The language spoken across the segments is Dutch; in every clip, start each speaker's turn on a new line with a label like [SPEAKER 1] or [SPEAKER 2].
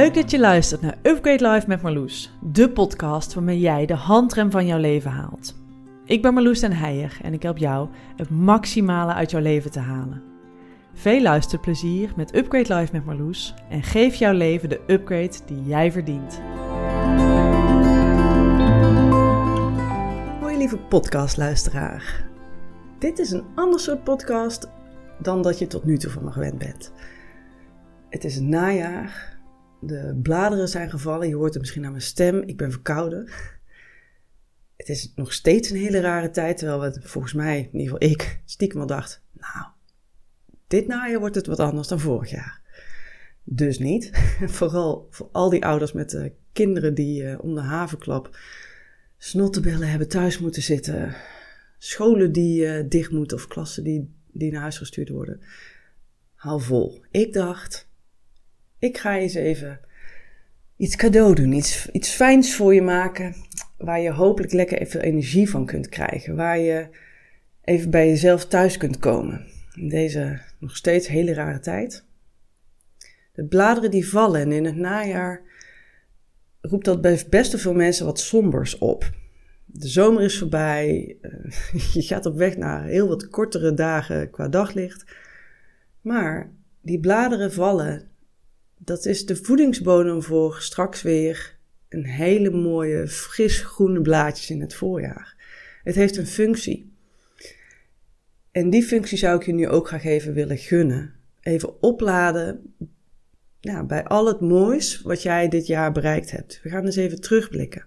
[SPEAKER 1] Leuk dat je luistert naar Upgrade Life met Marloes, de podcast waarmee jij de handrem van jouw leven haalt. Ik ben Marloes den Heijer en ik help jou het maximale uit jouw leven te halen. Veel luisterplezier met Upgrade Life met Marloes en geef jouw leven de upgrade die jij verdient. Hoi lieve podcastluisteraar. Dit is een ander soort podcast dan dat je tot nu toe van me gewend bent. Het is najaar. De bladeren zijn gevallen. Je hoort het misschien aan mijn stem. Ik ben verkouden. Het is nog steeds een hele rare tijd. Terwijl we volgens mij, in ieder geval ik, stiekem al dacht. Nou, dit najaar wordt het wat anders dan vorig jaar. Dus niet. Vooral voor al die ouders met uh, kinderen die uh, om de havenklap snottenbellen hebben thuis moeten zitten. Scholen die uh, dicht moeten of klassen die, die naar huis gestuurd worden. Hou vol. Ik dacht, ik ga eens even iets cadeau doen, iets, iets fijns voor je maken, waar je hopelijk lekker even energie van kunt krijgen, waar je even bij jezelf thuis kunt komen. In deze nog steeds hele rare tijd. De bladeren die vallen en in het najaar roept dat bij best veel mensen wat sombers op. De zomer is voorbij, je gaat op weg naar heel wat kortere dagen qua daglicht. Maar die bladeren vallen dat is de voedingsbodem voor straks weer een hele mooie, fris groene blaadjes in het voorjaar. Het heeft een functie. En die functie zou ik je nu ook graag even willen gunnen. Even opladen ja, bij al het moois wat jij dit jaar bereikt hebt. We gaan eens even terugblikken.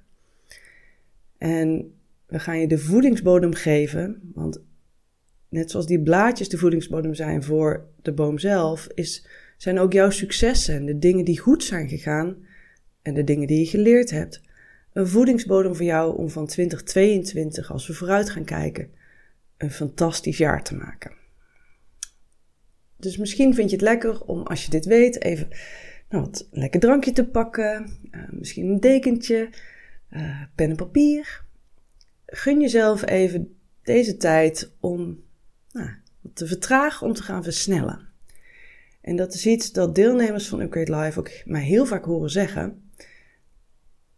[SPEAKER 1] En we gaan je de voedingsbodem geven, want net zoals die blaadjes de voedingsbodem zijn voor de boom zelf, is zijn ook jouw successen en de dingen die goed zijn gegaan en de dingen die je geleerd hebt. Een voedingsbodem voor jou om van 2022, als we vooruit gaan kijken, een fantastisch jaar te maken. Dus misschien vind je het lekker om, als je dit weet, even nou, wat lekker drankje te pakken. Uh, misschien een dekentje, uh, pen en papier. Gun jezelf even deze tijd om nou, te vertragen, om te gaan versnellen. En dat is iets dat deelnemers van Upgrade Live ook mij heel vaak horen zeggen.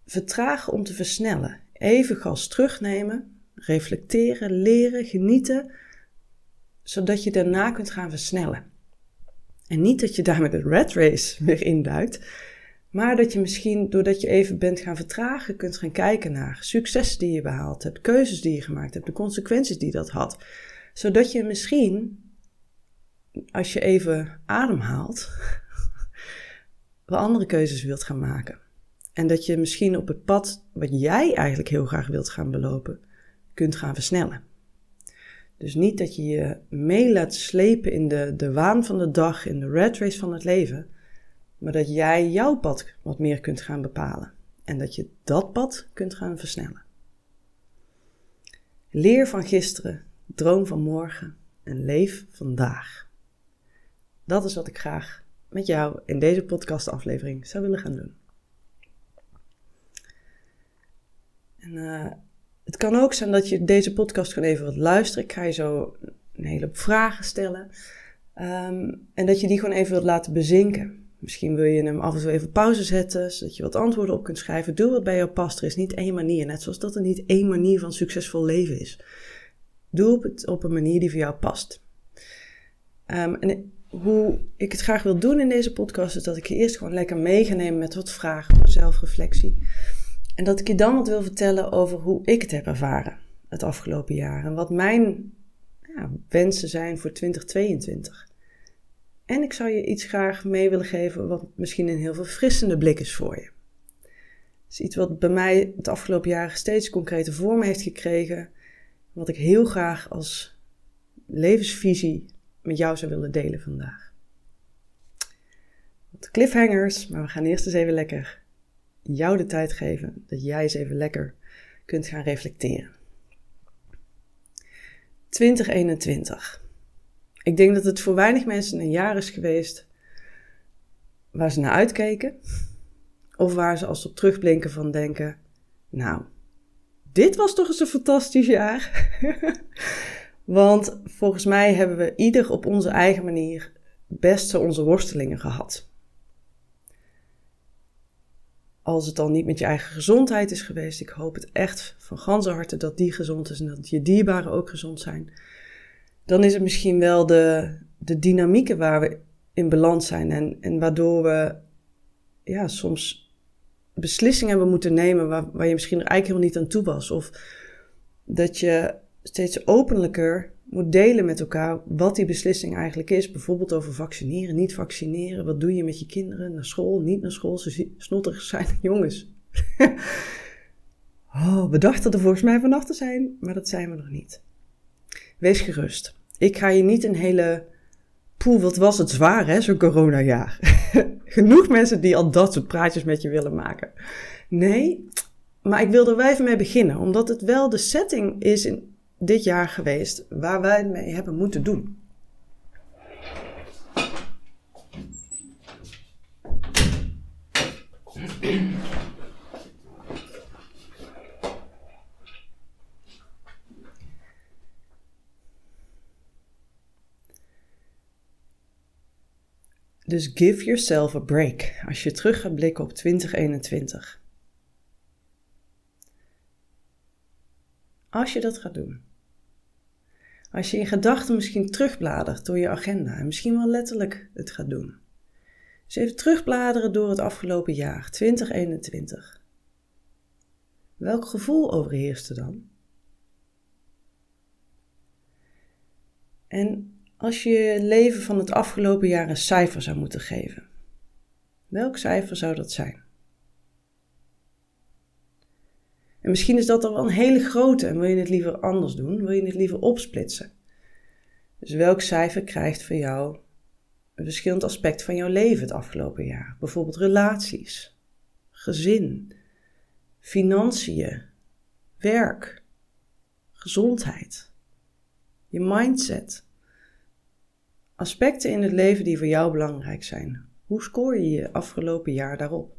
[SPEAKER 1] Vertragen om te versnellen. Even gas terugnemen, reflecteren, leren, genieten, zodat je daarna kunt gaan versnellen. En niet dat je daar met de red race weer induikt, maar dat je misschien doordat je even bent gaan vertragen, kunt gaan kijken naar successen die je behaald hebt, keuzes die je gemaakt hebt, de consequenties die dat had. Zodat je misschien als je even ademhaalt, wel andere keuzes wilt gaan maken. En dat je misschien op het pad wat jij eigenlijk heel graag wilt gaan belopen, kunt gaan versnellen. Dus niet dat je je mee laat slepen in de, de waan van de dag, in de red race van het leven, maar dat jij jouw pad wat meer kunt gaan bepalen. En dat je dat pad kunt gaan versnellen. Leer van gisteren, droom van morgen en leef vandaag. Dat is wat ik graag met jou in deze podcastaflevering zou willen gaan doen. En uh, het kan ook zijn dat je deze podcast gewoon even wat luistert. Ik ga je zo een hele vragen stellen. Um, en dat je die gewoon even wilt laten bezinken. Misschien wil je hem af en toe even pauze zetten, zodat je wat antwoorden op kunt schrijven. Doe wat bij jou past. Er is niet één manier, net zoals dat er niet één manier van succesvol leven is. Doe het op een manier die voor jou past. Um, en hoe ik het graag wil doen in deze podcast, is dat ik je eerst gewoon lekker meegenemen met wat vragen voor zelfreflectie. En dat ik je dan wat wil vertellen over hoe ik het heb ervaren het afgelopen jaar. En wat mijn ja, wensen zijn voor 2022. En ik zou je iets graag mee willen geven wat misschien een heel verfrissende blik is voor je. Is iets wat bij mij het afgelopen jaar steeds concrete vorm heeft gekregen. Wat ik heel graag als levensvisie met jou zou willen delen vandaag. Wat cliffhangers, maar we gaan eerst eens even lekker jou de tijd geven dat jij eens even lekker kunt gaan reflecteren. 2021. Ik denk dat het voor weinig mensen een jaar is geweest waar ze naar uitkeken. Of waar ze als ze op terugblinken van denken, nou, dit was toch eens een fantastisch jaar. Want volgens mij hebben we ieder op onze eigen manier best onze worstelingen gehad. als het dan niet met je eigen gezondheid is geweest, ik hoop het echt van ganse harte dat die gezond is en dat je dierbaren ook gezond zijn. Dan is het misschien wel de, de dynamieken waar we in balans zijn en, en waardoor we ja, soms beslissingen hebben moeten nemen waar, waar je misschien er eigenlijk helemaal niet aan toe was. Of dat je steeds openlijker moet delen met elkaar wat die beslissing eigenlijk is. Bijvoorbeeld over vaccineren, niet vaccineren. Wat doe je met je kinderen? Naar school, niet naar school. Ze snotterig zijn jongens. oh, we dachten er volgens mij vanaf te zijn, maar dat zijn we nog niet. Wees gerust. Ik ga je niet een hele poel, wat was het zwaar hè, zo'n coronajaar. Genoeg mensen die al dat soort praatjes met je willen maken. Nee, maar ik wil er wel even mee beginnen, omdat het wel de setting is in, dit jaar geweest waar wij mee hebben moeten doen. Dus give yourself a break als je terug gaat blikken op 2021. Als je dat gaat doen. Als je in gedachten misschien terugbladert door je agenda en misschien wel letterlijk het gaat doen. Dus even terugbladeren door het afgelopen jaar, 2021. Welk gevoel overheerste dan? En als je je leven van het afgelopen jaar een cijfer zou moeten geven, welk cijfer zou dat zijn? En misschien is dat dan wel een hele grote en wil je het liever anders doen, wil je het liever opsplitsen. Dus welk cijfer krijgt voor jou een verschillend aspect van jouw leven het afgelopen jaar? Bijvoorbeeld relaties, gezin, financiën, werk, gezondheid, je mindset. Aspecten in het leven die voor jou belangrijk zijn. Hoe scoor je je afgelopen jaar daarop?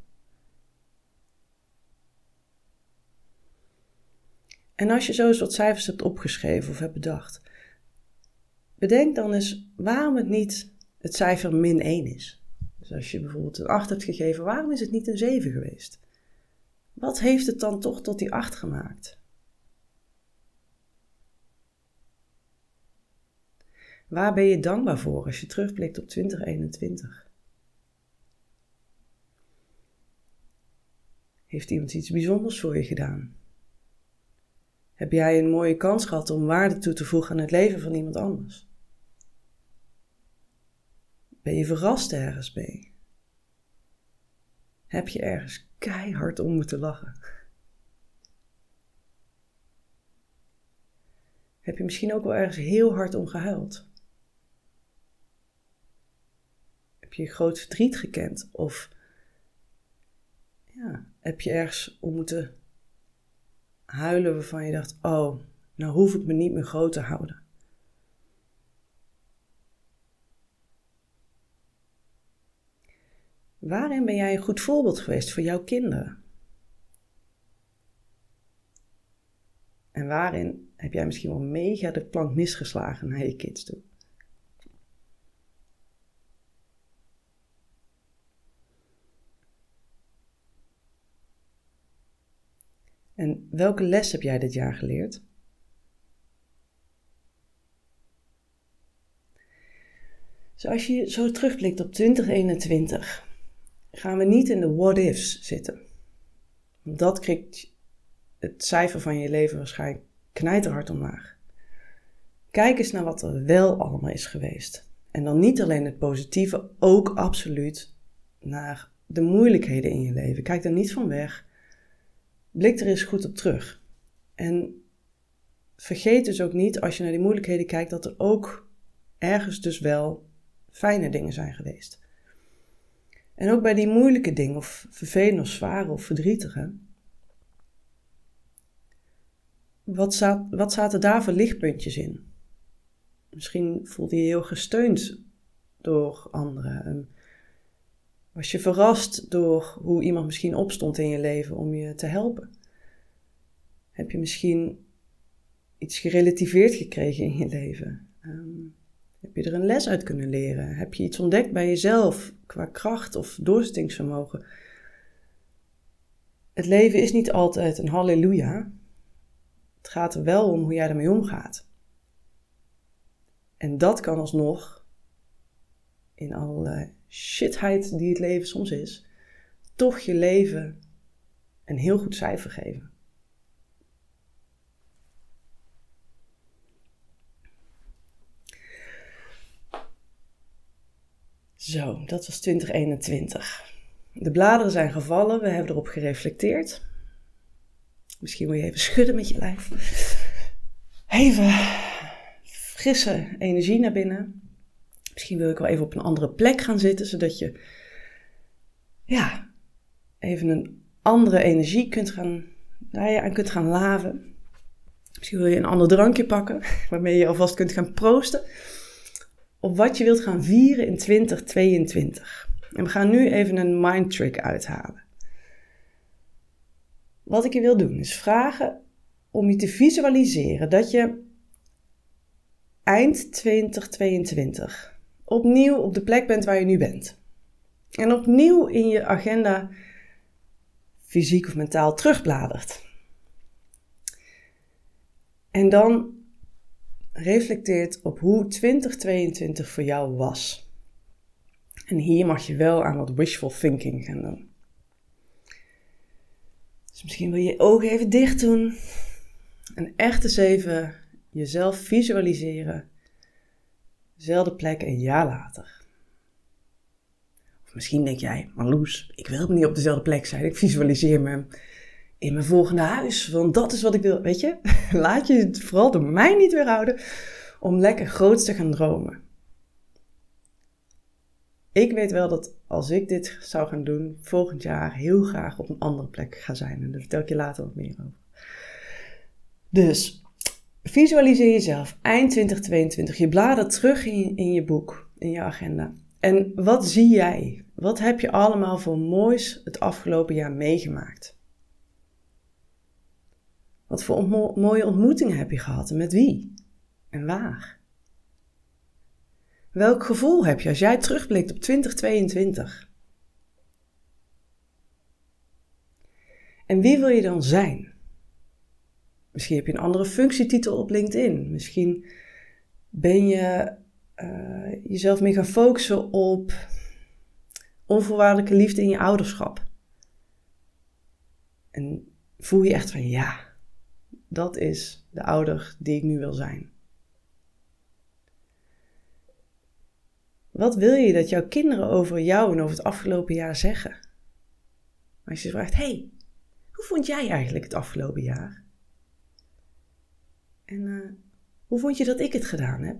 [SPEAKER 1] En als je zo eens wat cijfers hebt opgeschreven of hebt bedacht, bedenk dan eens waarom het niet het cijfer min 1 is. Dus als je bijvoorbeeld een 8 hebt gegeven, waarom is het niet een 7 geweest? Wat heeft het dan toch tot die 8 gemaakt? Waar ben je dankbaar voor als je terugblikt op 2021? Heeft iemand iets bijzonders voor je gedaan? Heb jij een mooie kans gehad om waarde toe te voegen aan het leven van iemand anders? Ben je verrast ergens mee? Heb je ergens keihard om moeten lachen? Heb je misschien ook wel ergens heel hard om gehuild? Heb je groot verdriet gekend? Of ja, heb je ergens om moeten huilen waarvan je dacht: oh, nou hoef ik me niet meer groot te houden. Waarin ben jij een goed voorbeeld geweest voor jouw kinderen? En waarin heb jij misschien wel mega de plank misgeslagen naar je kids toe? En welke les heb jij dit jaar geleerd? Dus als je zo terugblikt op 2021, gaan we niet in de what-ifs zitten. Dat krikt het cijfer van je leven waarschijnlijk knijterhard omlaag. Kijk eens naar wat er wel allemaal is geweest. En dan niet alleen het positieve, ook absoluut naar de moeilijkheden in je leven. Kijk er niet van weg. Blik er eens goed op terug. En vergeet dus ook niet, als je naar die moeilijkheden kijkt, dat er ook ergens dus wel fijne dingen zijn geweest. En ook bij die moeilijke dingen, of vervelende of zware of verdrietige, wat, wat zaten daar voor lichtpuntjes in? Misschien voelde je je heel gesteund door anderen. Was je verrast door hoe iemand misschien opstond in je leven om je te helpen? Heb je misschien iets gerelativeerd gekregen in je leven? Ehm, heb je er een les uit kunnen leren? Heb je iets ontdekt bij jezelf qua kracht of doorzettingsvermogen? het leven is niet altijd een halleluja. Het gaat er wel om hoe jij ermee omgaat. En dat kan alsnog, in alle shitheid die het leven soms is, toch je leven een heel goed cijfer geven. Zo, dat was 2021. De bladeren zijn gevallen, we hebben erop gereflecteerd. Misschien wil je even schudden met je lijf. Even frisse energie naar binnen. Misschien wil ik wel even op een andere plek gaan zitten, zodat je ja, even een andere energie kunt gaan, daar je aan kunt gaan laven. Misschien wil je een ander drankje pakken, waarmee je alvast kunt gaan proosten op wat je wilt gaan vieren in 2022. En we gaan nu even een mind trick uithalen. Wat ik je wil doen is vragen om je te visualiseren dat je eind 2022 opnieuw op de plek bent waar je nu bent. En opnieuw in je agenda fysiek of mentaal terugbladert. En dan reflecteert op hoe 2022 voor jou was. En hier mag je wel aan wat wishful thinking gaan doen. Dus misschien wil je je ogen even dicht doen. En echt eens even jezelf visualiseren. Dezelfde plek een jaar later. Of misschien denk jij, Marloes, ik wil niet op dezelfde plek zijn. Ik visualiseer me in mijn volgende huis. Want dat is wat ik wil. Weet je, laat je het vooral door mij niet weerhouden om lekker groot te gaan dromen. Ik weet wel dat als ik dit zou gaan doen, volgend jaar heel graag op een andere plek ga zijn. En daar vertel ik je later wat meer over. Dus visualiseer jezelf eind 2022. Je bladert terug in, in je boek, in je agenda. En wat zie jij? Wat heb je allemaal voor moois het afgelopen jaar meegemaakt? Wat voor mooie ontmoetingen heb je gehad en met wie? En waar? Welk gevoel heb je als jij terugblikt op 2022? En wie wil je dan zijn? Misschien heb je een andere functietitel op LinkedIn. Misschien ben je uh, jezelf meer gaan focussen op onvoorwaardelijke liefde in je ouderschap. En voel je echt van ja, dat is de ouder die ik nu wil zijn. Wat wil je dat jouw kinderen over jou en over het afgelopen jaar zeggen? Als je vraagt, hey, hoe vond jij eigenlijk het afgelopen jaar? En uh, hoe vond je dat ik het gedaan heb?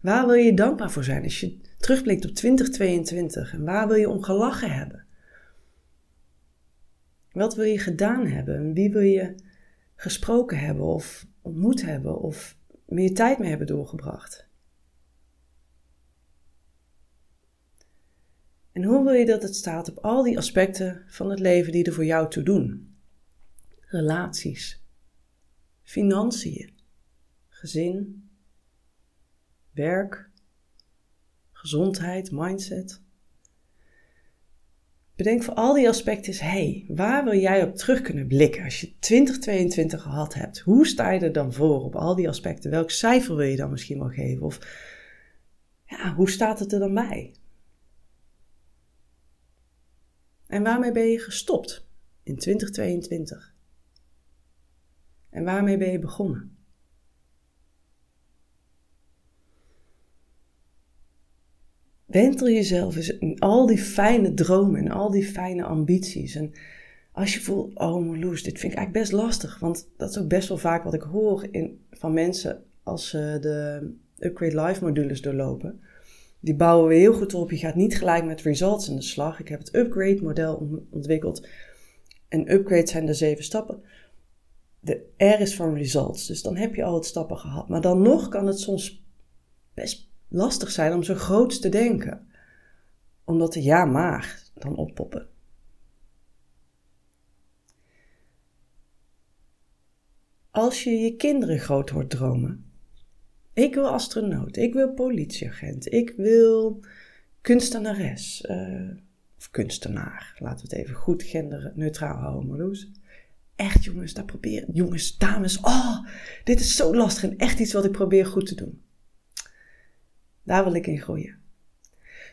[SPEAKER 1] Waar wil je dankbaar voor zijn als je terugblikt op 2022? En waar wil je om gelachen hebben? Wat wil je gedaan hebben? En wie wil je gesproken hebben of ontmoet hebben of meer tijd mee hebben doorgebracht? En hoe wil je dat het staat op al die aspecten van het leven die er voor jou toe doen? Relaties, financiën, gezin, werk, gezondheid, mindset. Bedenk voor al die aspecten eens, hey, waar wil jij op terug kunnen blikken als je 2022 gehad hebt? Hoe sta je er dan voor op al die aspecten? Welk cijfer wil je dan misschien wel geven? Of ja, hoe staat het er dan bij? En waarmee ben je gestopt in 2022? En waarmee ben je begonnen? Wentel jezelf eens in al die fijne dromen en al die fijne ambities. En als je voelt, oh Marloes, dit vind ik eigenlijk best lastig. Want dat is ook best wel vaak wat ik hoor in, van mensen als ze de Upgrade Live modules doorlopen. Die bouwen we heel goed op. Je gaat niet gelijk met results in de slag. Ik heb het upgrade model ontwikkeld. En upgrade zijn de zeven stappen. De R is van results. Dus dan heb je al het stappen gehad. Maar dan nog kan het soms best lastig zijn om zo groot te denken. Omdat de ja maar dan oppoppen. Als je je kinderen groot hoort dromen. Ik wil astronaut, ik wil politieagent, ik wil kunstenares, uh, of kunstenaar, laten we het even goed genderneutraal houden, Marloes. Echt jongens, daar probeer, jongens, dames, oh, dit is zo lastig en echt iets wat ik probeer goed te doen. Daar wil ik in groeien.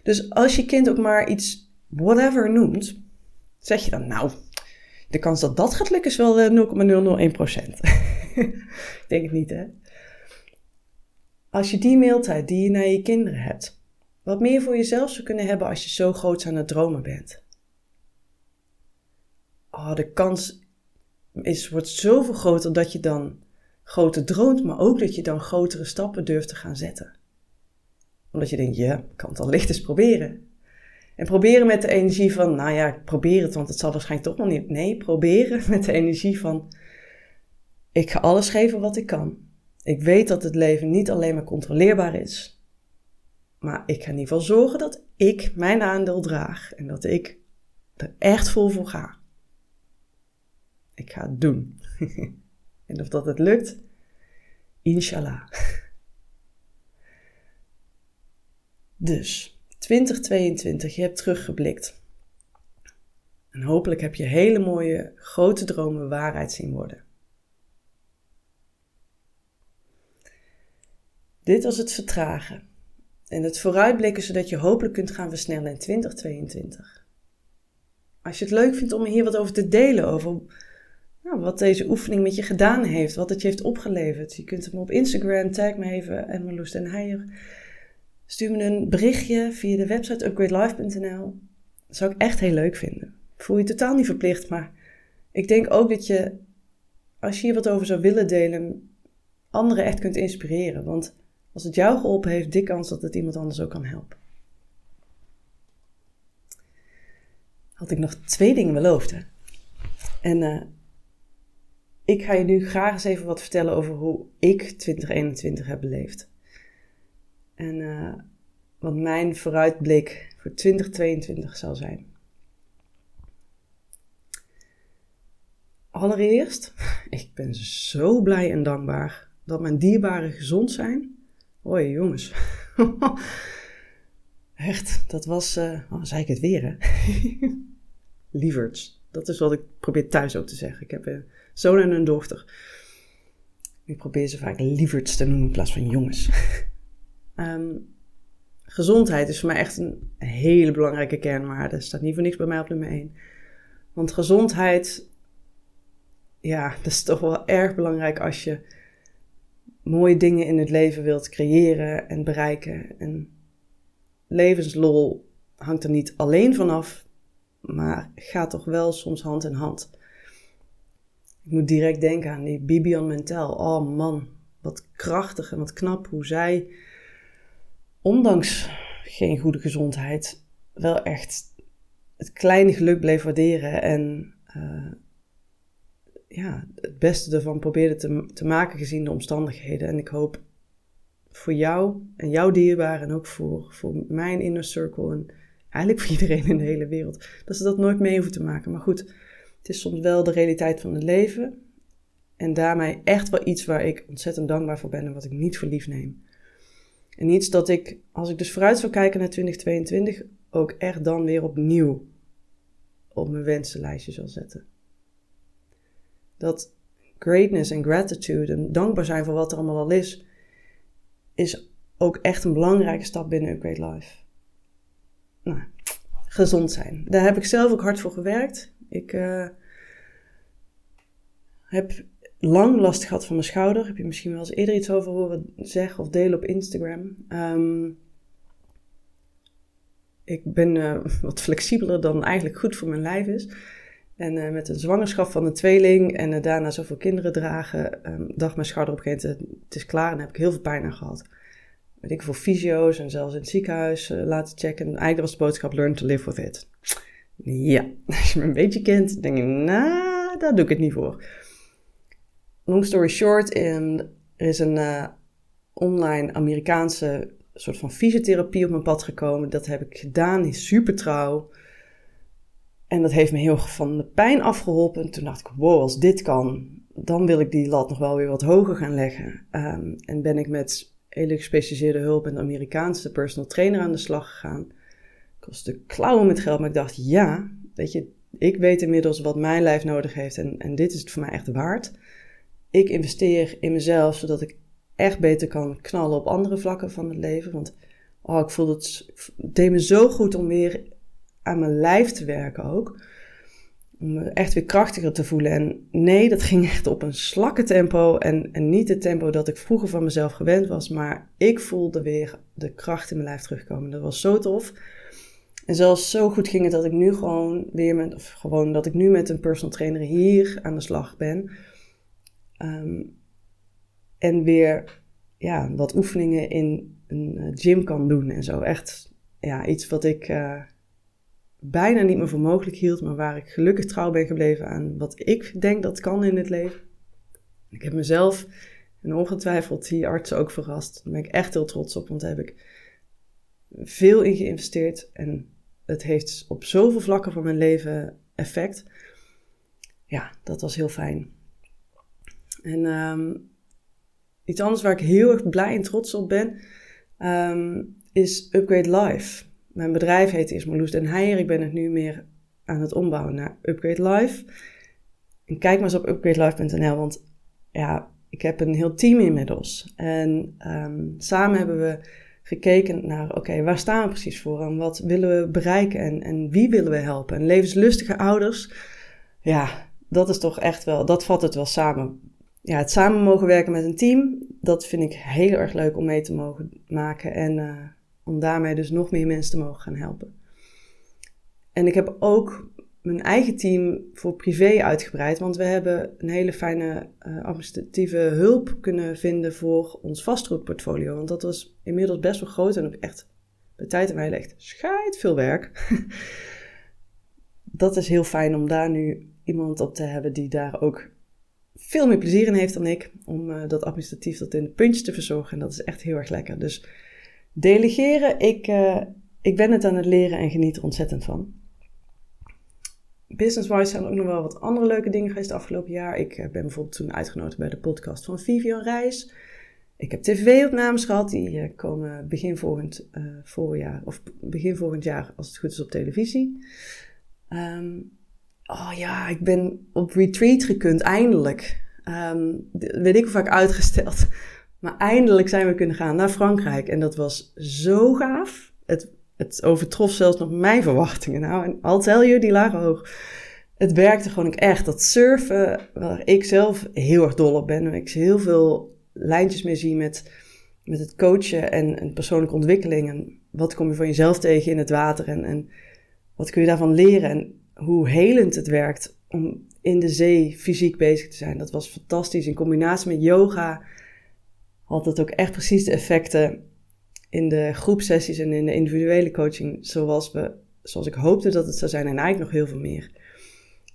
[SPEAKER 1] Dus als je kind ook maar iets whatever noemt, zeg je dan nou, de kans dat dat gaat lukken is wel 0,001%. ik denk het niet, hè? Als je die mailtijd die je naar je kinderen hebt, wat meer voor jezelf zou kunnen hebben als je zo groot aan het dromen bent. Oh, de kans is, wordt zoveel groter dat je dan groter droomt, maar ook dat je dan grotere stappen durft te gaan zetten. Omdat je denkt, ja, ik kan het al licht eens proberen. En proberen met de energie van, nou ja, ik probeer het, want het zal waarschijnlijk toch nog niet. Nee, proberen met de energie van, ik ga alles geven wat ik kan. Ik weet dat het leven niet alleen maar controleerbaar is. Maar ik ga in ieder geval zorgen dat ik mijn aandeel draag en dat ik er echt vol voor ga. Ik ga het doen. en of dat het lukt, inshallah. dus 2022, je hebt teruggeblikt. En hopelijk heb je hele mooie grote dromen waarheid zien worden. Dit was het vertragen en het vooruitblikken zodat je hopelijk kunt gaan versnellen in 2022. Als je het leuk vindt om hier wat over te delen, over nou, wat deze oefening met je gedaan heeft, wat het je heeft opgeleverd. Je kunt hem op Instagram, tag me even, en Marloes den Heijer. Stuur me een berichtje via de website upgradelife.nl. Dat zou ik echt heel leuk vinden. Voel je totaal niet verplicht, maar ik denk ook dat je, als je hier wat over zou willen delen, anderen echt kunt inspireren. Want als het jou geholpen heeft, dik kans dat het iemand anders ook kan helpen. Had ik nog twee dingen beloofd, hè? En uh, ik ga je nu graag eens even wat vertellen over hoe ik 2021 heb beleefd. En uh, wat mijn vooruitblik voor 2022 zal zijn. Allereerst, ik ben zo blij en dankbaar dat mijn dierbaren gezond zijn. Hoi jongens. Echt, dat was, uh, oh, zei ik het weer hè. Lieverds. Dat is wat ik probeer thuis ook te zeggen. Ik heb een zoon en een dochter. Ik probeer ze vaak lieverds te noemen in plaats van jongens. um, gezondheid is voor mij echt een hele belangrijke kernwaarde. Staat niet voor niks bij mij op nummer 1. Want gezondheid, ja, dat is toch wel erg belangrijk als je mooie dingen in het leven wilt creëren en bereiken. En levenslol hangt er niet alleen vanaf, maar gaat toch wel soms hand in hand. Ik moet direct denken aan die Bibian Mentel. Oh man, wat krachtig en wat knap hoe zij, ondanks geen goede gezondheid, wel echt het kleine geluk bleef waarderen en uh, ja, het beste ervan probeerde te, te maken gezien de omstandigheden. En ik hoop voor jou en jouw dierbaren en ook voor, voor mijn inner circle en eigenlijk voor iedereen in de hele wereld, dat ze dat nooit mee hoeven te maken. Maar goed, het is soms wel de realiteit van het leven. En daarmee echt wel iets waar ik ontzettend dankbaar voor ben en wat ik niet voor lief neem. En iets dat ik, als ik dus vooruit zou kijken naar 2022, ook echt dan weer opnieuw op mijn wensenlijstje zal zetten. Dat greatness en gratitude en dankbaar zijn voor wat er allemaal al is, is ook echt een belangrijke stap binnen Upgrade Life. Nou, gezond zijn. Daar heb ik zelf ook hard voor gewerkt. Ik uh, heb lang last gehad van mijn schouder. Heb je misschien wel eens eerder iets over horen zeggen of delen op Instagram. Um, ik ben uh, wat flexibeler dan eigenlijk goed voor mijn lijf is. En uh, met een zwangerschap van een tweeling en uh, daarna zoveel kinderen dragen, um, dacht mijn schouder op een gegeven moment, het is klaar en heb ik heel veel pijn aan gehad. Weet ik voor fysio's en zelfs in het ziekenhuis laten checken. En eigenlijk was de boodschap, learn to live with it. Ja, als je me een beetje kent, denk je, nou, daar doe ik het niet voor long story short, er is een online Amerikaanse soort van fysiotherapie op mijn pad gekomen. Dat heb ik gedaan, super trouw. En dat heeft me heel van de pijn afgeholpen. En toen dacht ik, wow, als dit kan, dan wil ik die lat nog wel weer wat hoger gaan leggen. Um, en ben ik met hele gespecialiseerde hulp en de Amerikaanse personal trainer aan de slag gegaan. kostte klauwen met geld. Maar ik dacht, ja, weet je, ik weet inmiddels wat mijn lijf nodig heeft. En, en dit is het voor mij echt waard. Ik investeer in mezelf, zodat ik echt beter kan knallen op andere vlakken van het leven. Want oh, ik voelde het, het deed me zo goed om weer aan mijn lijf te werken ook. Om me echt weer krachtiger te voelen. En nee, dat ging echt op een slakke tempo. En, en niet het tempo dat ik vroeger van mezelf gewend was. Maar ik voelde weer de kracht in mijn lijf terugkomen. Dat was zo tof. En zelfs zo goed ging het dat ik nu gewoon weer met, of gewoon dat ik nu met een personal trainer hier aan de slag ben. Ehm, en weer ja, wat oefeningen in een eh, gym kan doen en zo. Echt ja, iets wat ik uh, bijna niet meer voor mogelijk hield, maar waar ik gelukkig trouw ben gebleven aan wat ik denk dat kan in het leven. Ik heb mezelf en ongetwijfeld die artsen ook verrast. Daar ben ik echt heel trots op, want daar heb ik veel in geïnvesteerd en het heeft op zoveel vlakken van mijn leven effect. Ja, dat was heel fijn. En um, iets anders waar ik heel erg blij en trots op ben, um, is Upgrade Life. Mijn bedrijf heet eerst Marloes Den Heijer. Ik ben het nu meer aan het ombouwen naar Upgrade Life. En kijk maar eens op upgradelife.nl, want ja, ik heb een heel team inmiddels. En um, samen hebben we gekeken naar, oké, waar staan we precies voor en wat willen we bereiken en, en wie willen we helpen? En levenslustige ouders, ja, dat is toch echt wel, dat vat het wel samen. Ja, het samen mogen werken met een team, dat vind ik heel erg leuk om mee te mogen maken en uh, om daarmee dus nog meer mensen te mogen gaan helpen. En ik heb ook mijn eigen team voor privé uitgebreid. Want we hebben een hele fijne uh, administratieve hulp kunnen vinden voor ons vastgoedportfolio. Want dat was inmiddels best wel groot en ook echt bij tijd en wijle echt schijt veel werk. dat is heel fijn om daar nu iemand op te hebben die daar ook veel meer plezier in heeft dan ik. Om uh, dat administratief tot in de puntjes te verzorgen. En dat is echt heel erg lekker. Dus delegeren, ik, uh, ik ben het aan het leren en geniet er ontzettend van business-wise zijn er ook nog wel wat andere leuke dingen geweest het afgelopen jaar. Ik eh, ben bijvoorbeeld toen uitgenodigd bij de podcast van Vivian Reis. Ik heb tv-opnames gehad, die uh, komen begin volgend voorjaar, of begin volgend jaar, als het goed is, op televisie. Um, oh ja, ik ben op retreat gekund, eindelijk. Um, weet ik hoe vaak uitgesteld. Maar eindelijk zijn we kunnen gaan naar Frankrijk. En dat was zo gaaf. Het, het overtrof zelfs nog mijn verwachtingen. Nou, en I'll tell you, die lagen hoog. Het werkte gewoon echt. Dat surfen, waar ik zelf heel erg dol op ben. Waar ik heel veel lijntjes mee zie met, met het coachen en, en persoonlijke ontwikkeling. En wat kom je van jezelf tegen in het water en, en wat kun je daarvan leren. En hoe helend het werkt om in de zee fysiek bezig te zijn. Dat was fantastisch. In combinatie met yoga had het ook echt precies de effecten in de groepsessies en in de individuele coaching zoals, we, zoals ik hoopte dat het zou zijn en eigenlijk nog heel veel meer.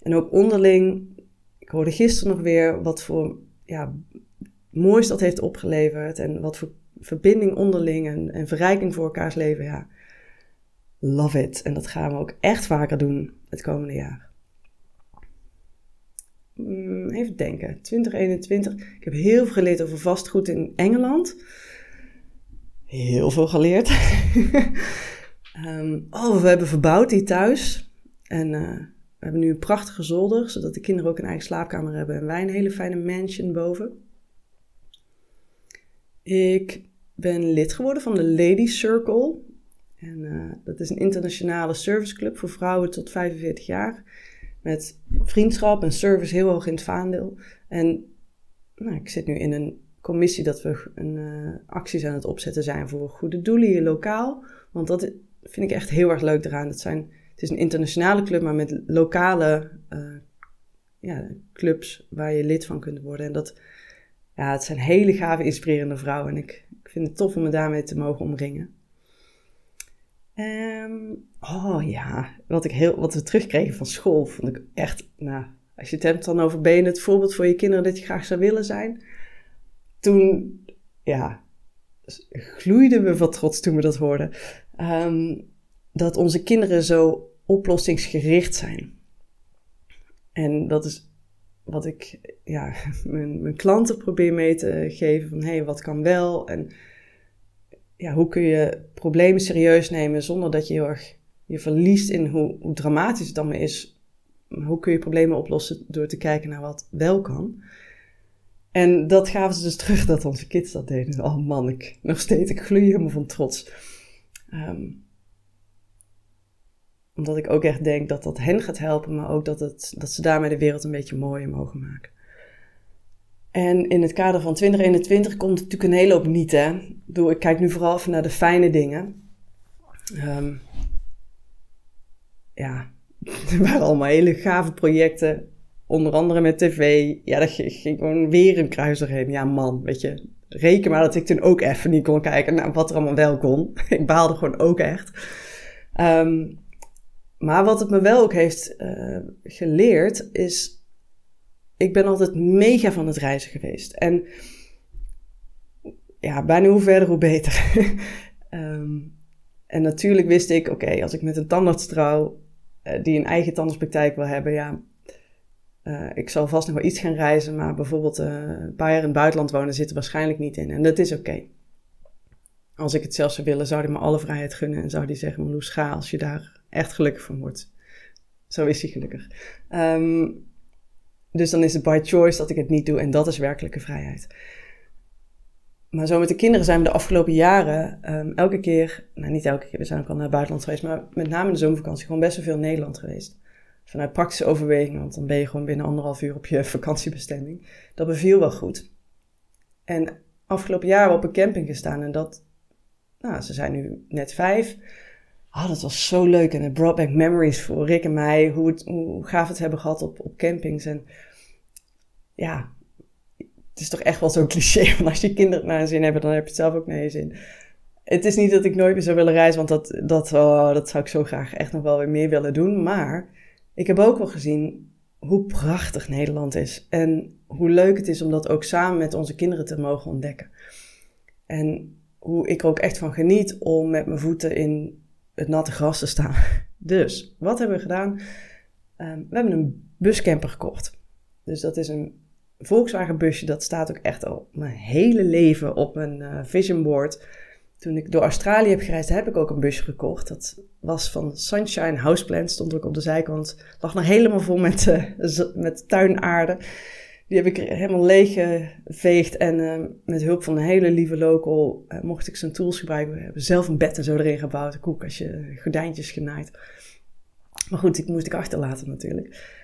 [SPEAKER 1] En ook onderling, ik hoorde gisteren nog weer wat voor ja, moois dat heeft opgeleverd en wat voor verbinding onderling en, en verrijking voor elkaars leven. Ja, love it. En dat gaan we ook echt vaker doen het komende jaar. Hmm, even denken, 2021. Ik heb heel veel geleerd over vastgoed in Engeland heel veel geleerd. um, oh, we hebben verbouwd die thuis. En uh, we hebben nu een prachtige zolder, zodat de kinderen ook een eigen slaapkamer hebben. En wij een hele fijne mansion boven. Ik ben lid geworden van de Ladies Circle. En uh, dat is een internationale serviceclub voor vrouwen tot 45 jaar. Met vriendschap en service heel hoog in het vaandel. En nou, ik zit nu in een commissie dat we een, uh, acties aan het opzetten zijn voor goede doelen hier lokaal. Want dat vind ik echt heel erg leuk eraan. Het, zijn, het is een internationale club, maar met lokale uh, ja, clubs waar je lid van kunt worden. En dat, ja, het zijn hele gave, inspirerende vrouwen. En ik, ik vind het tof om me daarmee te mogen omringen. Um, oh ja, wat, ik heel, wat we terugkregen van school vond ik echt, nou, als je het hebt dan over ben je het voorbeeld voor je kinderen dat je graag zou willen zijn toen, ja, gloeiden we van trots toen we dat hoorden. Um, dat onze kinderen zo oplossingsgericht zijn. En dat is wat ik ja, mijn, mijn klanten probeer mee te geven van hé, hey, wat kan wel? En ja, hoe kun je problemen serieus nemen zonder dat je heel erg je verliest in hoe, hoe dramatisch het dan is. Hoe kun je problemen oplossen door te kijken naar wat wel kan. En dat gaven ze dus terug dat onze kids dat deden. Oh man, ik, nog steeds, ik gloei helemaal van trots. Ehm, omdat ik ook echt denk dat dat hen gaat helpen, maar ook dat, het, dat ze daarmee de wereld een beetje mooier mogen maken. En in het kader van 2021 komt natuurlijk een hele hoop niet, hè. Ik kijk nu vooral even naar de fijne dingen. Um, ja, er waren allemaal hele gave projecten. Onder andere met tv. Ja, dat ging gewoon weer een kruis erheen. Ja, man, weet je. Reken maar dat ik toen ook even niet kon kijken naar wat er allemaal wel kon. ik baalde gewoon ook echt. Ehm, maar wat het me wel ook heeft uh, geleerd is... Ik ben altijd mega van het reizen geweest. En ja, bijna hoe verder, hoe beter. um, en natuurlijk wist ik, oké, als ik met een tandarts trouw... Uh, die een eigen tandartspraktijk wil hebben, ja uh, ik zal vast nog wel iets gaan reizen, maar bijvoorbeeld uh, een paar jaar in het buitenland wonen zit er waarschijnlijk niet in. En dat is oké. Als ik het zelf zou willen, zou hij me alle vrijheid gunnen en zou hij zeggen: Marloes, ga als je daar echt gelukkig van wordt. Zo is hij gelukkig. Um, dus dan is het by choice dat ik het niet doe en dat is werkelijke vrijheid. Maar zo met de kinderen zijn we de afgelopen jaren um, elke keer, nou niet elke keer, we zijn ook al naar het buitenland geweest, maar met name in de zomervakantie gewoon best wel veel Nederland geweest vanuit praktische overweging, want dan ben je gewoon binnen anderhalf uur op je vakantiebestemming. Dat beviel wel goed. En afgelopen jaar op een camping gestaan en dat, nou, ze zijn nu net vijf. Ah, dat was zo leuk en het brought back memories voor Rick en mij, hoe, het, hoe gaaf het hebben gehad op, op campings. En ja, het is toch echt wel zo'n cliché, van als je kinderen naar een zin hebben, dan heb je het zelf ook naar je zin. Het is niet dat ik nooit meer zou willen reizen, want dat, dat, oh, dat zou ik zo graag echt nog wel weer meer willen doen. Maar ik heb ook wel gezien hoe prachtig Nederland is. En hoe leuk het is om dat ook samen met onze kinderen te mogen ontdekken. En hoe ik er ook echt van geniet om met mijn voeten in het natte gras te staan. Dus, wat hebben we gedaan? Ehm, we hebben een buscamper gekocht. Dus dat is een Volkswagen busje. Dat staat ook echt al mijn hele leven op mijn uh, vision board toen ik door Australië heb gereisd, heb ik ook een busje gekocht. Dat was van Sunshine Houseplant, stond ook op de zijkant. Lag nog helemaal vol met, uh, met tuinaarde. Die heb ik helemaal leeg geveegd en uh, met hulp van een hele lieve local mocht ik zijn tools gebruiken. We hebben zelf een bed en zo erin gebouwd, een koekastje, gordijntjes genaaid. Maar goed, die moest ik achterlaten natuurlijk.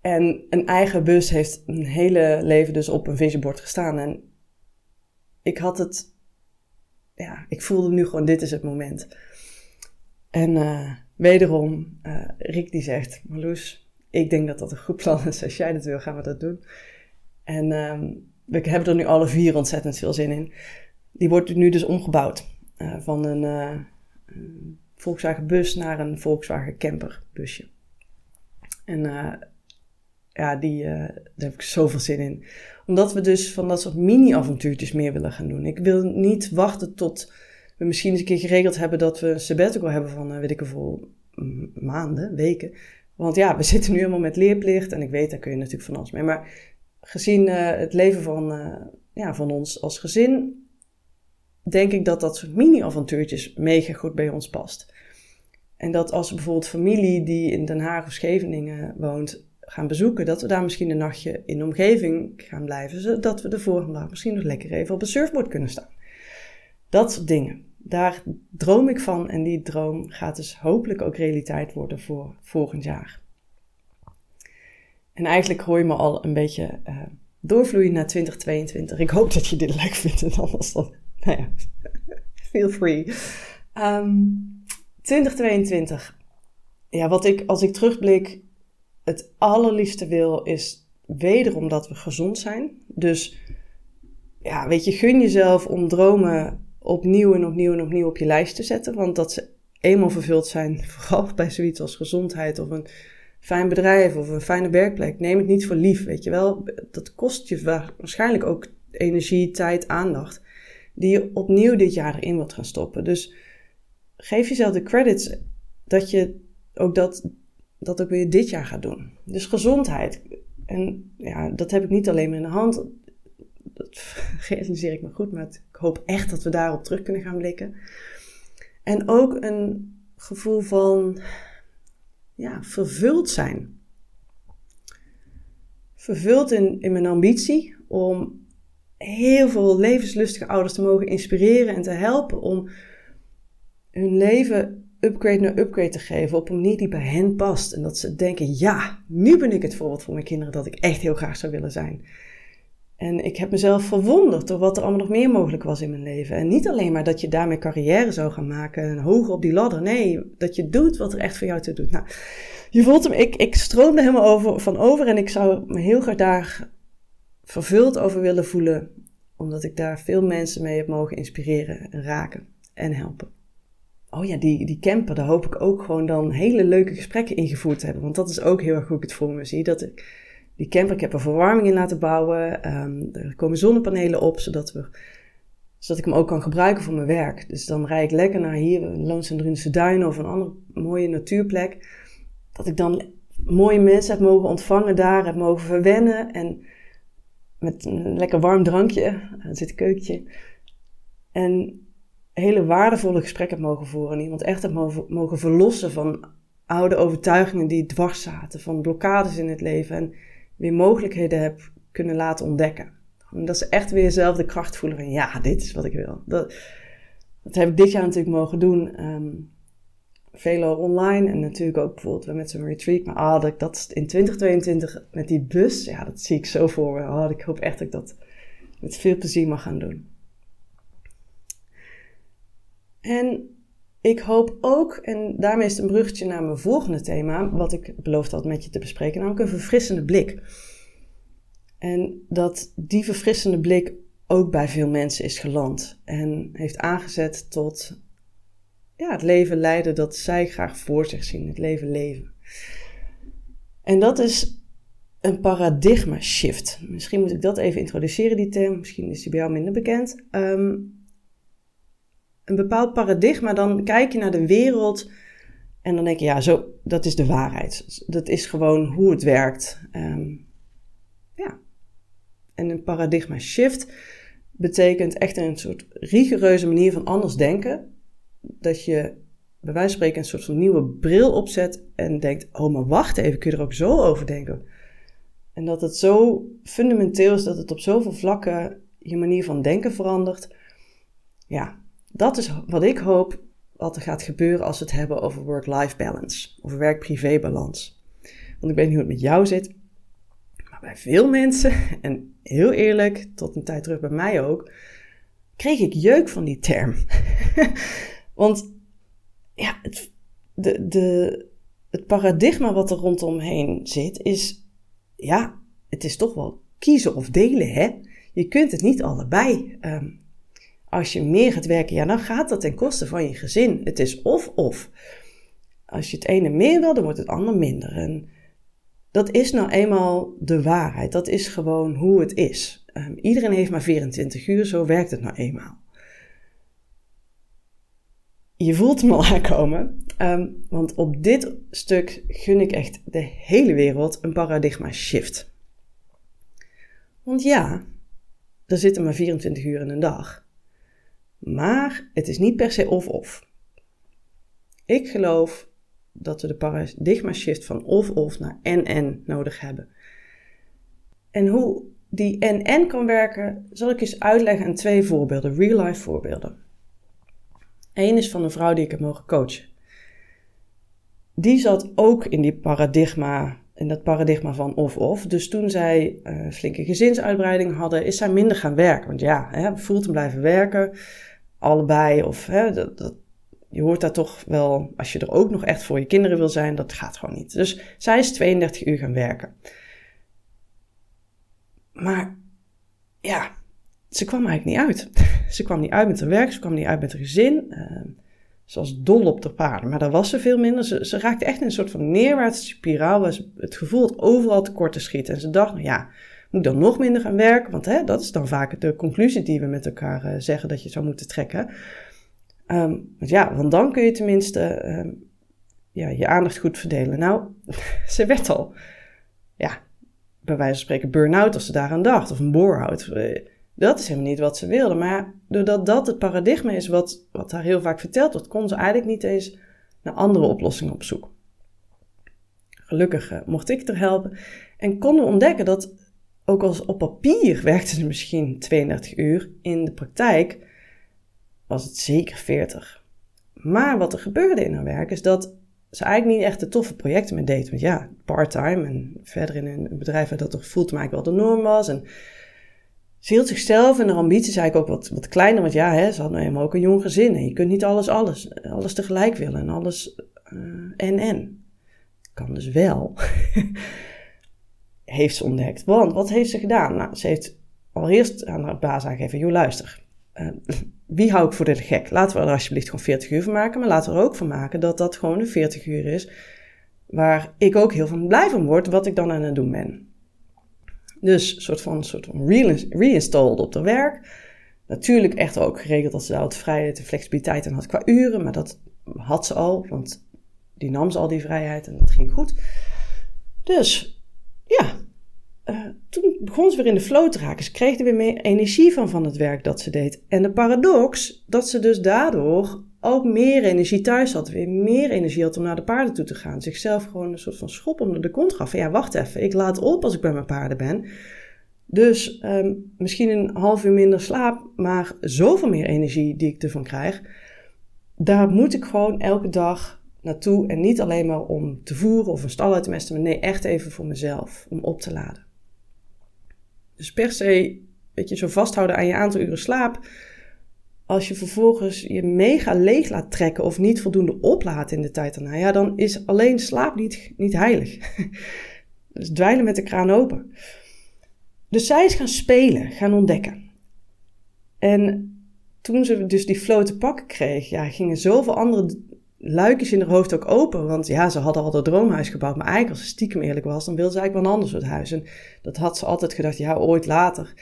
[SPEAKER 1] En een eigen bus heeft een hele leven dus op een visionboard gestaan. En ik had het ja, ik voelde nu gewoon, dit is het moment. En uh, wederom, uh, Rick die zegt, Marloes, ik denk dat dat een goed plan is. Als jij dat wil, gaan we dat doen. En um, we hebben er nu alle vier ontzettend veel zin in. Die wordt nu dus omgebouwd uh, van een, een, Volkswagen bus naar een Volkswagen camper busje. En ja, die, daar heb ik zoveel zin in omdat we dus van dat soort mini-avontuurtjes meer willen gaan doen. Ik wil niet wachten tot we misschien eens een keer geregeld hebben dat we een sabbatical hebben van, uh, weet ik hoeveel, maanden, weken. Want ja, we zitten nu helemaal met leerplicht en ik weet, daar kun je natuurlijk van alles mee. Maar gezien uh, het leven van, ja, van ons als gezin, denk ik dat dat soort mini-avontuurtjes mega goed bij ons past. En dat als bijvoorbeeld familie die in Den Haag of Scheveningen woont, gaan bezoeken, dat we daar misschien een nachtje in de omgeving gaan blijven, zodat we de volgende dag misschien nog lekker even op een surfboard kunnen staan. Dat soort dingen. Daar droom ik van en die droom gaat dus hopelijk ook realiteit worden voor volgend jaar. En eigenlijk hoor je me al een beetje uh, doorvloeien naar 2022. Ik hoop dat je dit leuk vindt en anders dan, nou ja, feel free. Um, 2022. Ja, wat ik, als ik terugblik, het allerliefste wil is wederom dat we gezond zijn. Dus ja, weet je, gun jezelf om dromen opnieuw en opnieuw en opnieuw op je lijst te zetten. Want dat ze eenmaal vervuld zijn, vooral bij zoiets als gezondheid of een fijn bedrijf of een fijne werkplek. Neem het niet voor lief, weet je wel. Dat kost je waarschijnlijk ook energie, tijd, aandacht. Die je opnieuw dit jaar erin wilt gaan stoppen. Dus geef jezelf de credits dat je ook dat dat ook weer dit jaar gaat doen. Dus gezondheid. En ja, dat heb ik niet alleen maar in de hand. Dat realiseer ik me goed, maar ik hoop echt dat we daarop terug kunnen gaan blikken. En ook een gevoel van ja, vervuld zijn. Vervuld in, in mijn ambitie om heel veel levenslustige ouders te mogen inspireren en te helpen om hun leven upgrade naar upgrade te geven op een manier die bij hen past. En dat ze denken, ja, nu ben ik het voorbeeld voor mijn kinderen dat ik echt heel graag zou willen zijn. En ik heb mezelf verwonderd door wat er allemaal nog meer mogelijk was in mijn leven. En niet alleen maar dat je daarmee carrière zou gaan maken en hoger op die ladder. Nee, dat je doet wat er echt voor jou te doet. Nou, je voelt hem, ik, ik stroomde helemaal over, van over en ik zou me heel graag daar vervuld over willen voelen. Omdat ik daar veel mensen mee heb mogen inspireren en raken en helpen. Oh ja, die, die camper, daar hoop ik ook gewoon dan hele leuke gesprekken in gevoerd te hebben. Want dat is ook heel erg hoe ik het voor me zie. Dat ik, die camper, ik heb er verwarming in laten bouwen. Um, er komen zonnepanelen op, zodat, we, zodat ik hem ook kan gebruiken voor mijn werk. Dus dan rijd ik lekker naar hier, Loons en Duinen of een andere mooie natuurplek. Dat ik dan mooie mensen heb mogen ontvangen daar, heb mogen verwennen. En met een lekker warm drankje, er zit een keukentje. En hele waardevolle gesprekken mogen voeren. En iemand echt heb mogen, verlossen van oude overtuigingen die dwars zaten. Van blokkades in het leven. En weer mogelijkheden heb kunnen laten ontdekken. En dat ze echt weer zelf de kracht voelen van ja, dit is wat ik wil. Dat, dat heb ik dit jaar natuurlijk mogen doen. Um, Velo online en natuurlijk ook bijvoorbeeld met zo'n retreat. Maar ah, dat, dat in 2022 met die bus, ja, dat zie ik zo voor me. Oh, ik hoop echt dat ik dat met veel plezier mag gaan doen. En ik hoop ook, en daarmee is het een bruggetje naar mijn volgende thema, wat ik beloofd had met je te bespreken, namelijk een verfrissende blik. En dat die verfrissende blik ook bij veel mensen is geland en heeft aangezet tot ja, het leven leiden dat zij graag voor zich zien, het leven leven. En dat is een paradigma shift. Misschien moet ik dat even introduceren, die term. Misschien is die bij jou minder bekend. Um, een bepaald paradigma, dan kijk je naar de wereld en dan denk je, ja, zo, dat is de waarheid. Dat is gewoon hoe het werkt. Um, ja. En een paradigma shift betekent echt een soort rigoureuze manier van anders denken. Dat je bij wijze van spreken een soort van nieuwe bril opzet en denkt, oh, maar wacht even, kun je er ook zo over denken? En dat het zo fundamenteel is dat het op zoveel vlakken je manier van denken verandert. Ja, dat is wat ik hoop wat er gaat gebeuren als we het hebben over work-life balance, of werk-privé balans. Want ik weet niet hoe het met jou zit, maar bij veel mensen, en heel eerlijk, tot een tijd terug bij mij ook, kreeg ik jeuk van die term. Want ja, het, de, de, het paradigma wat er rondomheen zit, is ja, het is toch wel kiezen of delen, hè? Je kunt het niet allebei. Um, als je meer gaat werken, ja, dan gaat dat ten koste van je gezin. Het is of-of. Als je het ene meer wil, dan wordt het ander minder. En dat is nou eenmaal de waarheid. Dat is gewoon hoe het is. Um, iedereen heeft maar 24 uur, zo werkt het nou eenmaal. Je voelt hem al aankomen, um, want op dit stuk gun ik echt de hele wereld een paradigma shift. Want ja, er zitten maar 24 uur in een dag. Maar het is niet per se of-of. Ik geloof dat we de paradigma shift van of-of naar en-en nodig hebben. En hoe die en-en kan werken, zal ik eens uitleggen aan twee voorbeelden, real-life voorbeelden. Eén is van een vrouw die ik heb mogen coachen. Die zat ook in die paradigma, in dat paradigma van of-of. Dus toen zij uh, flinke gezinsuitbreiding hadden, is zij minder gaan werken. Want ja, hè, fulltime blijven werken, allebei. Of hè, dat, dat, je hoort daar toch wel, als je er ook nog echt voor je kinderen wil zijn, dat gaat gewoon niet. Dus zij is 32 uur gaan werken. Maar ja, ze kwam eigenlijk niet uit. ze kwam niet uit met haar werk, ze kwam niet uit met haar gezin. Uh, ze was dol op de paarden, maar daar was ze veel minder. Ze, ze raakte echt in een soort van neerwaartse spiraal, waar ze het gevoel had overal tekort te schieten. En ze dacht, nou ja, moet ik dan nog minder gaan werken? Want hè, dat is dan vaak de conclusie die we met elkaar uh, zeggen dat je zou moeten trekken. Um, want ja, want dan kun je tenminste uh, ja, je aandacht goed verdelen. Nou, ze werd al, ja, bij wijze van spreken burn-out als ze daaraan dacht. Of een bore-out. Eh, dat is helemaal niet wat ze wilde. Maar doordat dat het paradigma is wat, wat haar heel vaak verteld wordt, kon ze eigenlijk niet eens naar andere oplossingen op zoek. Gelukkig uh, mocht ik er helpen en konden we ontdekken dat ook als op papier werkte ze misschien 32 uur, in de praktijk was het zeker 40. Maar wat er gebeurde in haar werk is dat ze eigenlijk niet echt de toffe projecten meer deed. Want ja, part-time en verder in een bedrijf waar dat toch mij wel de norm was. En ze hield zichzelf en haar ambities eigenlijk ook wat, wat kleiner. Want ja, hè, ze had nou helemaal ook een jong gezin. En je kunt niet alles, alles, alles tegelijk willen. En alles uh, en en. Kan dus wel. heeft ze ontdekt. Want wat heeft ze gedaan? Nou, ze heeft allereerst aan haar baas aangegeven: joh, luister. Uh, wie hou ik voor de gek? Laten we er alsjeblieft gewoon 40 uur van maken. Maar laten we er ook van maken dat dat gewoon een 40 uur is. Waar ik ook heel van blij van word, wat ik dan aan het doen ben. Dus een soort van, soort van reinstalled op de werk. Natuurlijk echt ook geregeld dat ze daar wat vrijheid en flexibiliteit in had qua uren. Maar dat had ze al, want die nam ze al die vrijheid en dat ging goed. Dus ja, uh, toen begon ze weer in de flow te raken. Ze kreeg er weer meer energie van van het werk dat ze deed. En de paradox, dat ze dus daardoor ook meer energie thuis had. Weer meer energie had om naar de paarden toe te gaan. Zichzelf gewoon een soort van schop onder de kont gaf. ja, wacht even, ik laat op als ik bij mijn paarden ben. Dus um, misschien een half uur minder slaap, maar zoveel meer energie die ik ervan krijg. Daar moet ik gewoon elke dag naartoe. En niet alleen maar om te voeren of een stal uit te mesten, maar nee, echt even voor mezelf, om op te laden. Dus per se, weet je, zo vasthouden aan je aantal uren slaap. Als je vervolgens je mega leeg laat trekken of niet voldoende oplaadt in de tijd daarna, ja, dan is alleen slaap niet, niet heilig. dus dweilen met de kraan open. Dus zij is gaan spelen, gaan ontdekken. En toen ze dus die flow te pakken kreeg, ja, gingen zoveel andere luikjes in haar hoofd ook open. Want ja, ze hadden al dat droomhuis gebouwd. Maar eigenlijk, als ze stiekem eerlijk was, dan wilde ze eigenlijk wel een ander soort huis. En dat had ze altijd gedacht, ja, ooit later.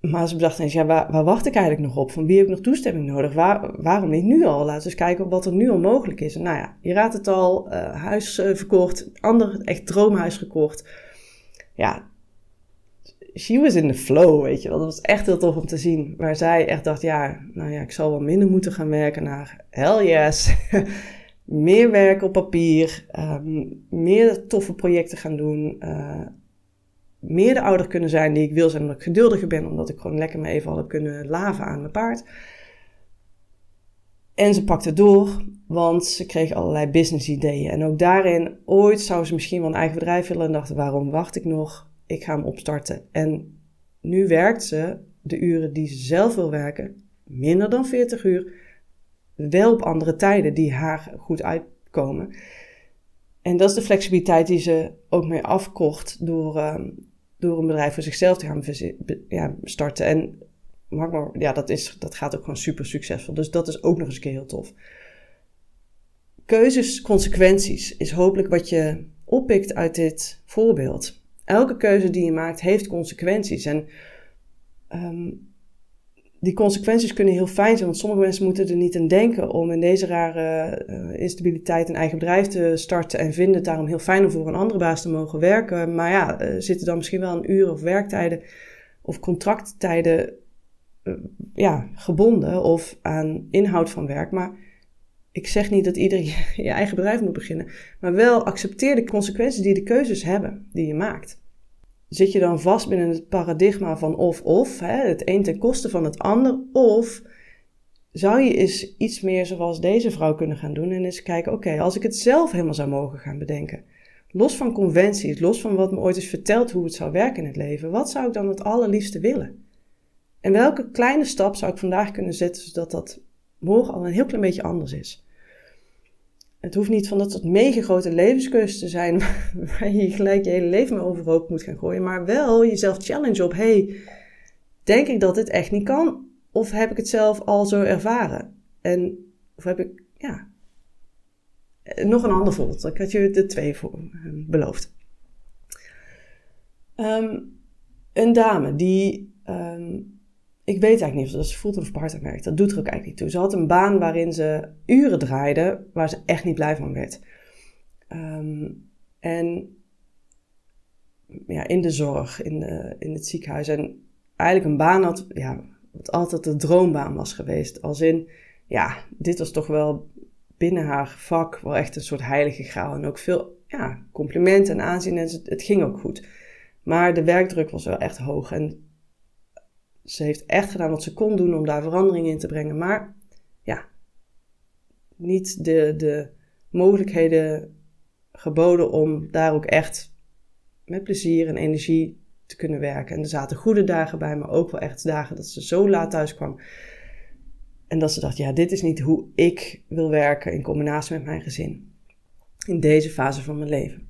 [SPEAKER 1] Maar ze bedacht eens, ja, waar, waar, wacht ik eigenlijk nog op? Van wie heb ik nog toestemming nodig? Waar, waarom niet nu al? Laten we eens kijken wat er nu al mogelijk is. En nou ja, je raadt het al, uh, huis uh, verkocht, ander echt droomhuis gekocht. Ja, she was in the flow, weet je wel. Dat was echt heel tof om te zien. Waar zij echt dacht, ja, nou ja, ik zal wel minder moeten gaan werken naar hell yes. meer werk op papier, um, meer toffe projecten gaan doen, uh, meer de ouder kunnen zijn die ik wil zijn, omdat ik geduldiger ben, omdat ik gewoon lekker me even al heb kunnen laven aan mijn paard. En ze pakte door, want ze kreeg allerlei business ideeën. En ook daarin, ooit zou ze misschien wel een eigen bedrijf willen en dacht, waarom wacht ik nog? Ik ga hem opstarten. En nu werkt ze de uren die ze zelf wil werken, minder dan 40 uur, wel op andere tijden die haar goed uitkomen. En dat is de flexibiliteit die ze ook mee afkocht door, ehm, door een bedrijf voor zichzelf te gaan ja, starten. En maar, ja, dat, is, dat gaat ook gewoon super succesvol. Dus dat is ook nog eens een keer heel tof. Keuzes, consequenties is hopelijk wat je oppikt uit dit voorbeeld elke keuze die je maakt heeft consequenties. En um, die consequenties kunnen heel fijn zijn, want sommige mensen moeten er niet aan denken om in deze rare uh, instabiliteit een eigen bedrijf te starten en vinden het daarom heel fijn om voor een andere baas te mogen werken. Maar ja, uh, zitten dan misschien wel aan uren of werktijden of contracttijden uh, ja, gebonden of aan inhoud van werk. Maar ik zeg niet dat iedereen je eigen bedrijf moet beginnen, maar wel accepteer de consequenties die de keuzes hebben die je maakt. Zit je dan vast binnen het paradigma van of-of, het een ten koste van het ander, of zou je eens iets meer zoals deze vrouw kunnen gaan doen en eens kijken, oké, als ik het zelf helemaal zou mogen gaan bedenken, los van conventies, los van wat me ooit is verteld hoe het zou werken in het leven, wat zou ik dan het allerliefste willen? En welke kleine stap zou ik vandaag kunnen zetten zodat dat morgen al een heel klein beetje anders is? Het hoeft niet van dat soort mega grote te zijn waar je gelijk je hele leven mee overhoop moet gaan gooien, maar wel jezelf challenge op, hey, denk ik dat dit echt niet kan? Of heb ik het zelf al zo ervaren? En, of heb ik, ja, nog een ander voorbeeld. Ik had je de twee voor, ehm, beloofd. Um, een dame die um, ik weet eigenlijk niet of dat ze fulltime of part-time werkt. Dat doet er ook eigenlijk niet toe. Ze had een baan waarin ze uren draaide, waar ze echt niet blij van werd. Um, en ja, in de zorg, in, de, in het ziekenhuis. En eigenlijk een baan had, ja, wat altijd de droombaan was geweest. Als in, ja, dit was toch wel binnen haar vak wel echt een soort heilige graal. En ook veel ja, complimenten en aanzien. En het, het ging ook goed. Maar de werkdruk was wel echt hoog. En ze heeft echt gedaan wat ze kon doen om daar verandering in te brengen. Maar ja, niet de, de mogelijkheden geboden om daar ook echt met plezier en energie te kunnen werken. En er zaten goede dagen bij, maar ook wel echt dagen dat ze zo laat thuis kwam. En dat ze dacht, ja, dit is niet hoe ik wil werken in combinatie met mijn gezin. In deze fase van mijn leven.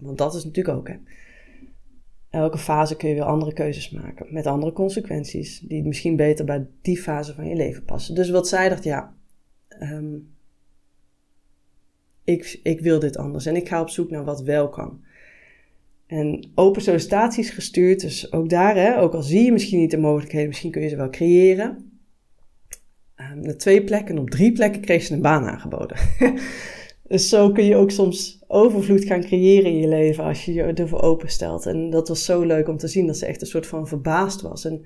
[SPEAKER 1] Want dat is natuurlijk ook, hè. Elke fase kun je weer andere keuzes maken. Met andere consequenties. Die misschien beter bij die fase van je leven passen. Dus wat zij dacht, ja, ehm, ik, ik wil dit anders. En ik ga op zoek naar wat wel kan. En open sollicitaties gestuurd. Dus ook daar, hè, ook al zie je misschien niet de mogelijkheden, misschien kun je ze wel creëren. Um, de twee plekken, op drie plekken kreeg ze een baan aangeboden. dus zo kun je ook soms overvloed gaan creëren in je leven als je je ervoor openstelt. En dat was zo leuk om te zien dat ze echt een soort van verbaasd was. En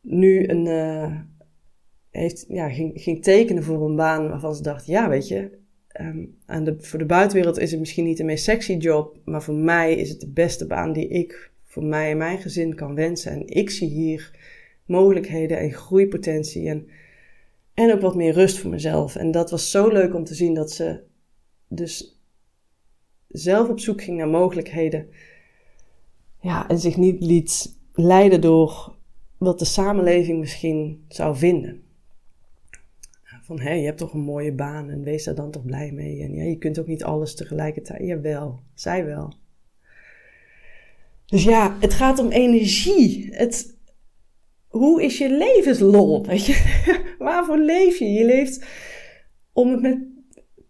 [SPEAKER 1] nu een, uh, heeft, ja, ging, ging tekenen voor een baan waarvan ze dacht, ja weet je, um, aan de, voor de buitenwereld is het misschien niet de meest sexy job, maar voor mij is het de beste baan die ik voor mij en mijn gezin kan wensen. En ik zie hier mogelijkheden en groeipotentie en, en ook wat meer rust voor mezelf. En dat was zo leuk om te zien dat ze dus zelf op zoek ging naar mogelijkheden. Ja, en zich niet liet leiden door wat de samenleving misschien zou vinden. Van hé, je hebt toch een mooie baan en wees daar dan toch blij mee. En ja, je kunt ook niet alles tegelijkertijd. Jawel, zij wel. Dus ja, het gaat om energie. Het, hoe is je levenslol? Weet je? Waarvoor leef je? Je leeft om het met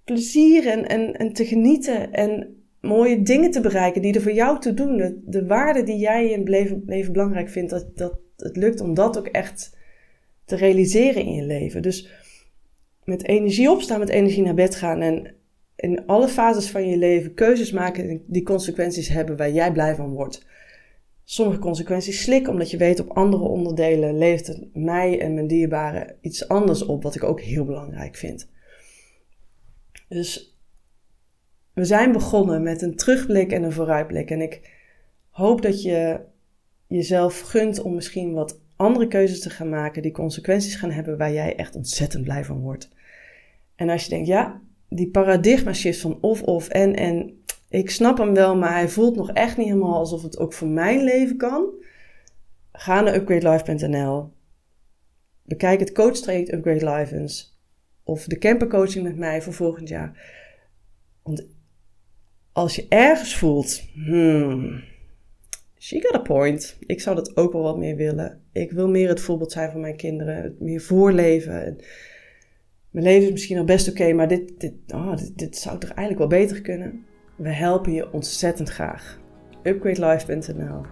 [SPEAKER 1] plezier en, en, en te genieten en mooie dingen te bereiken die er voor jou te doen. De, de waarde die jij in het leven, belangrijk vindt, dat, dat het lukt om dat ook echt te realiseren in je leven. Dus met energie opstaan, met energie naar bed gaan en in alle fases van je leven keuzes maken die consequenties hebben waar jij blij van wordt sommige consequenties slik, omdat je weet op andere onderdelen leeft het mij en mijn dierbaren iets anders op, wat ik ook heel belangrijk vind. Dus we zijn begonnen met een terugblik en een vooruitblik. En ik hoop dat je jezelf gunt om misschien wat andere keuzes te gaan maken die consequenties gaan hebben waar jij echt ontzettend blij van wordt. En als je denkt, ja, die paradigma shift van of, of, en, en, ik snap hem wel, maar hij voelt nog echt niet helemaal alsof het ook voor mijn leven kan. Ga naar upgradelife.nl. Bekijk het coachtraject Upgrade Life eens. Of de campercoaching met mij voor volgend jaar. Want als je ergens voelt, hmm, she got a point. Ik zou dat ook wel wat meer willen. Ik wil meer het voorbeeld zijn van mijn kinderen. Meer voorleven. Mijn leven is misschien al best oké, maar dit, dit, oh, dit, dit zou toch eigenlijk wel beter kunnen. We helpen je ontzettend graag. Upgradelife.nl.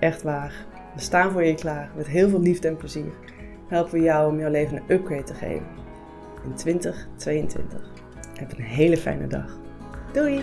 [SPEAKER 1] Echt waar. We staan voor je klaar met heel veel liefde en plezier. Helpen we jou om jouw leven een upgrade te geven in 2022. Heb een hele fijne dag. Doei!